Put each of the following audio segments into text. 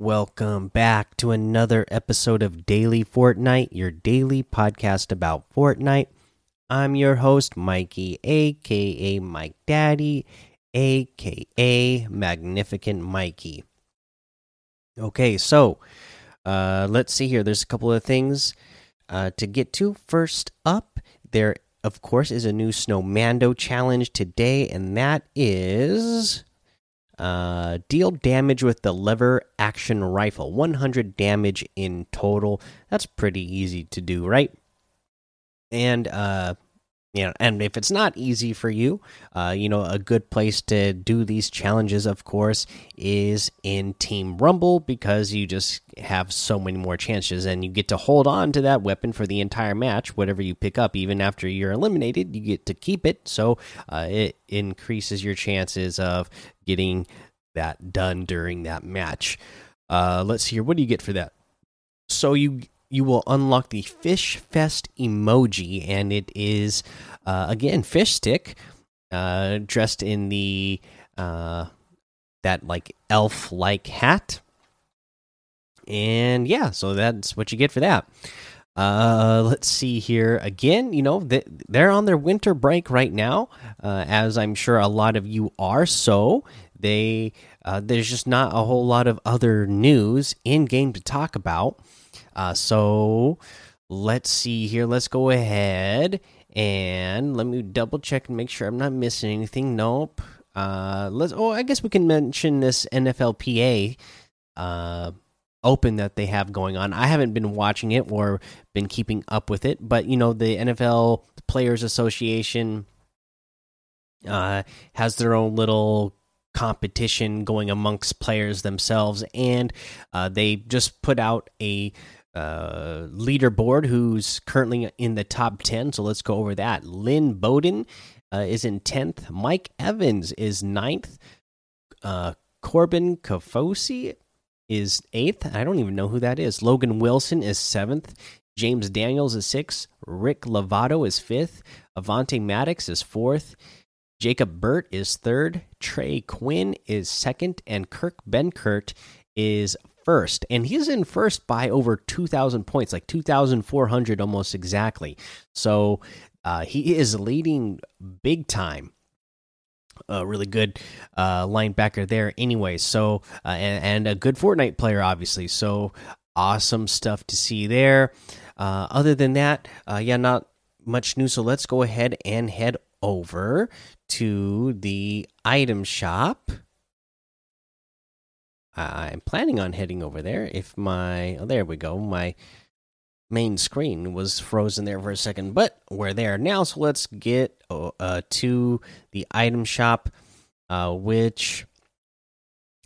Welcome back to another episode of Daily Fortnite, your daily podcast about Fortnite. I'm your host, Mikey, aka Mike Daddy, aka Magnificent Mikey. Okay, so uh, let's see here. There's a couple of things uh, to get to. First up, there, of course, is a new Snowmando challenge today, and that is uh, deal damage with the lever action rifle. 100 damage in total. That's pretty easy to do, right? And uh, you know, and if it's not easy for you, uh, you know, a good place to do these challenges, of course, is in Team Rumble because you just have so many more chances and you get to hold on to that weapon for the entire match. Whatever you pick up, even after you're eliminated, you get to keep it. So uh, it increases your chances of getting that done during that match. Uh, let's see here. What do you get for that? So you you will unlock the Fish Fest emoji, and it is uh, again fish stick, uh, dressed in the uh, that like elf like hat, and yeah, so that's what you get for that. Uh, let's see here again. You know they're on their winter break right now, uh, as I'm sure a lot of you are. So they uh, there's just not a whole lot of other news in game to talk about. Uh, so let's see here. Let's go ahead and let me double check and make sure I'm not missing anything. Nope. Uh, let's. Oh, I guess we can mention this NFLPA uh, Open that they have going on. I haven't been watching it or been keeping up with it, but you know the NFL Players Association uh, has their own little competition going amongst players themselves, and uh, they just put out a uh, leaderboard who's currently in the top 10. So let's go over that. Lynn Bowden uh, is in 10th. Mike Evans is 9th. Uh, Corbin Kaufusi is 8th. I don't even know who that is. Logan Wilson is 7th. James Daniels is 6th. Rick Lovato is 5th. Avonte Maddox is 4th. Jacob Burt is 3rd. Trey Quinn is 2nd. And Kirk Benkert is first, and he's in first by over 2,000 points, like 2,400 almost exactly. So uh, he is leading big time. A really good uh, linebacker there, anyway. So uh, and, and, a good Fortnite player, obviously. So awesome stuff to see there. Uh, other than that, uh, yeah, not much new. So let's go ahead and head over to the item shop. I'm planning on heading over there. If my oh, there we go, my main screen was frozen there for a second, but we're there now. So let's get uh, to the item shop, uh, which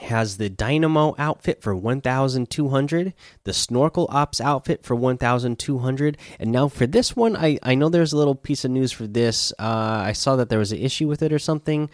has the Dynamo outfit for 1200, the Snorkel Ops outfit for 1200, and now for this one, I I know there's a little piece of news for this. Uh, I saw that there was an issue with it or something.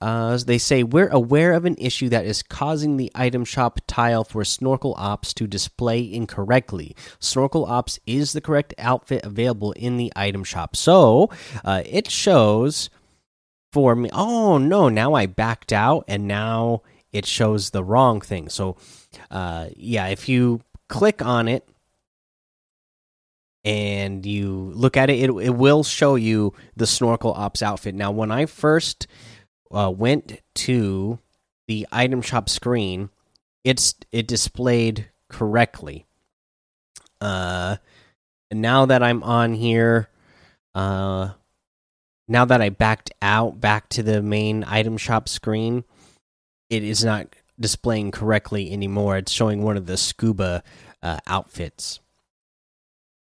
Uh, they say we're aware of an issue that is causing the item shop tile for Snorkel Ops to display incorrectly. Snorkel Ops is the correct outfit available in the item shop, so uh, it shows for me. Oh no! Now I backed out, and now it shows the wrong thing. So, uh, yeah, if you click on it and you look at it, it, it will show you the snorkel ops outfit. Now, when I first uh, went to the item shop screen, it's it displayed correctly. Uh, now that I'm on here, uh, now that I backed out back to the main item shop screen, it is not displaying correctly anymore. It's showing one of the scuba uh, outfits.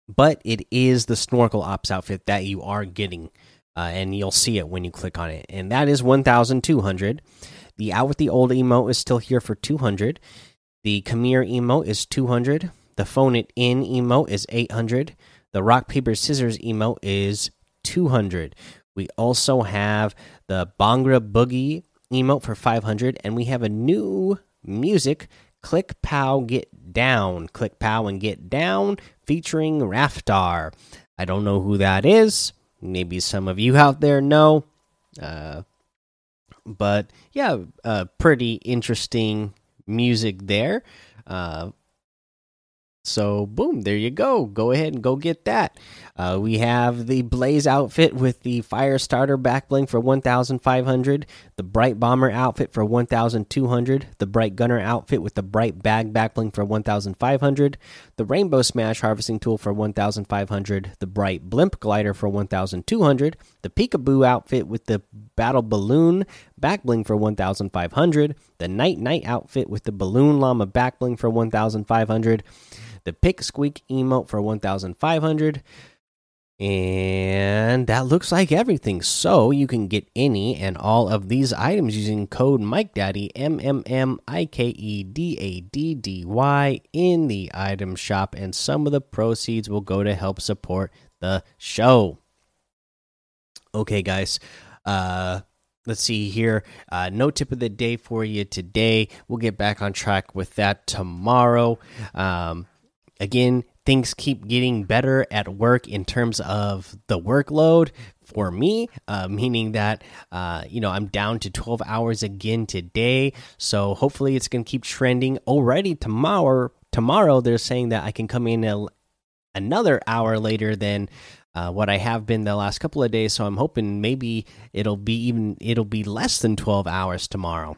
But it is the snorkel ops outfit that you are getting, uh, and you'll see it when you click on it. And that is 1,200. The out with the old emote is still here for 200. The Khmer emote is 200. The phone it in emote is 800. The rock paper scissors emote is 200. We also have the Bhangra Boogie emote for 500 and we have a new music click pow get down. Click pow and get down featuring Raftaar. I don't know who that is. Maybe some of you out there know. Uh, but yeah uh, pretty interesting music there. Uh, so boom, there you go. Go ahead and go get that. Uh, we have the Blaze outfit with the Fire Starter back bling for 1,500, the Bright Bomber outfit for 1,200, the Bright Gunner outfit with the Bright Bag back bling for 1,500, the Rainbow Smash harvesting tool for 1,500, the Bright Blimp glider for 1,200, the Peekaboo outfit with the Battle Balloon back bling for 1,500, the Night Night outfit with the Balloon Llama back bling for 1,500 the pick squeak emote for 1500 and that looks like everything. So you can get any and all of these items using code Mike Daddy M M M I K E D A D D Y in the item shop, and some of the proceeds will go to help support the show. Okay, guys. Uh, let's see here. Uh, no tip of the day for you today. We'll get back on track with that tomorrow. Um, again, things keep getting better at work in terms of the workload for me, uh, meaning that uh, you know I'm down to 12 hours again today. So hopefully it's going to keep trending. Already tomorrow, tomorrow they're saying that I can come in a, another hour later than. Uh, what I have been the last couple of days, so I'm hoping maybe it'll be even it'll be less than 12 hours tomorrow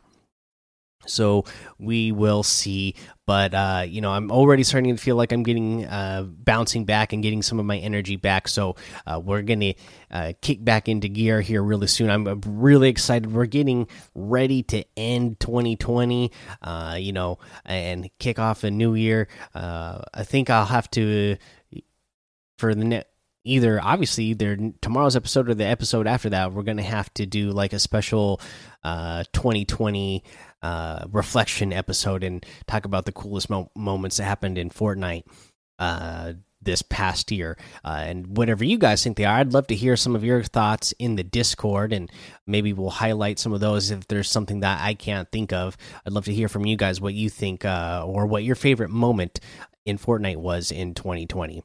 so we will see. But uh, you know i'm already starting to feel like i'm getting uh, bouncing back and getting some of my energy back. So uh, we're gonna uh, kick back into gear here really soon. I'm really excited. We're getting ready to end 2020 uh, you know and kick off a new year. Uh, i think i'll have to for the net either obviously either tomorrow's episode or the episode after that we're gonna have to do like a special uh 2020 uh reflection episode and talk about the coolest mo moments that happened in fortnite uh this past year. Uh, and whatever you guys think they are i'd love to hear some of your thoughts in the discord and maybe we'll highlight some of those if there's something that i can't think of. I'd love to hear from you guys what you think uh, or what your favorite moment in fortnite was in 2020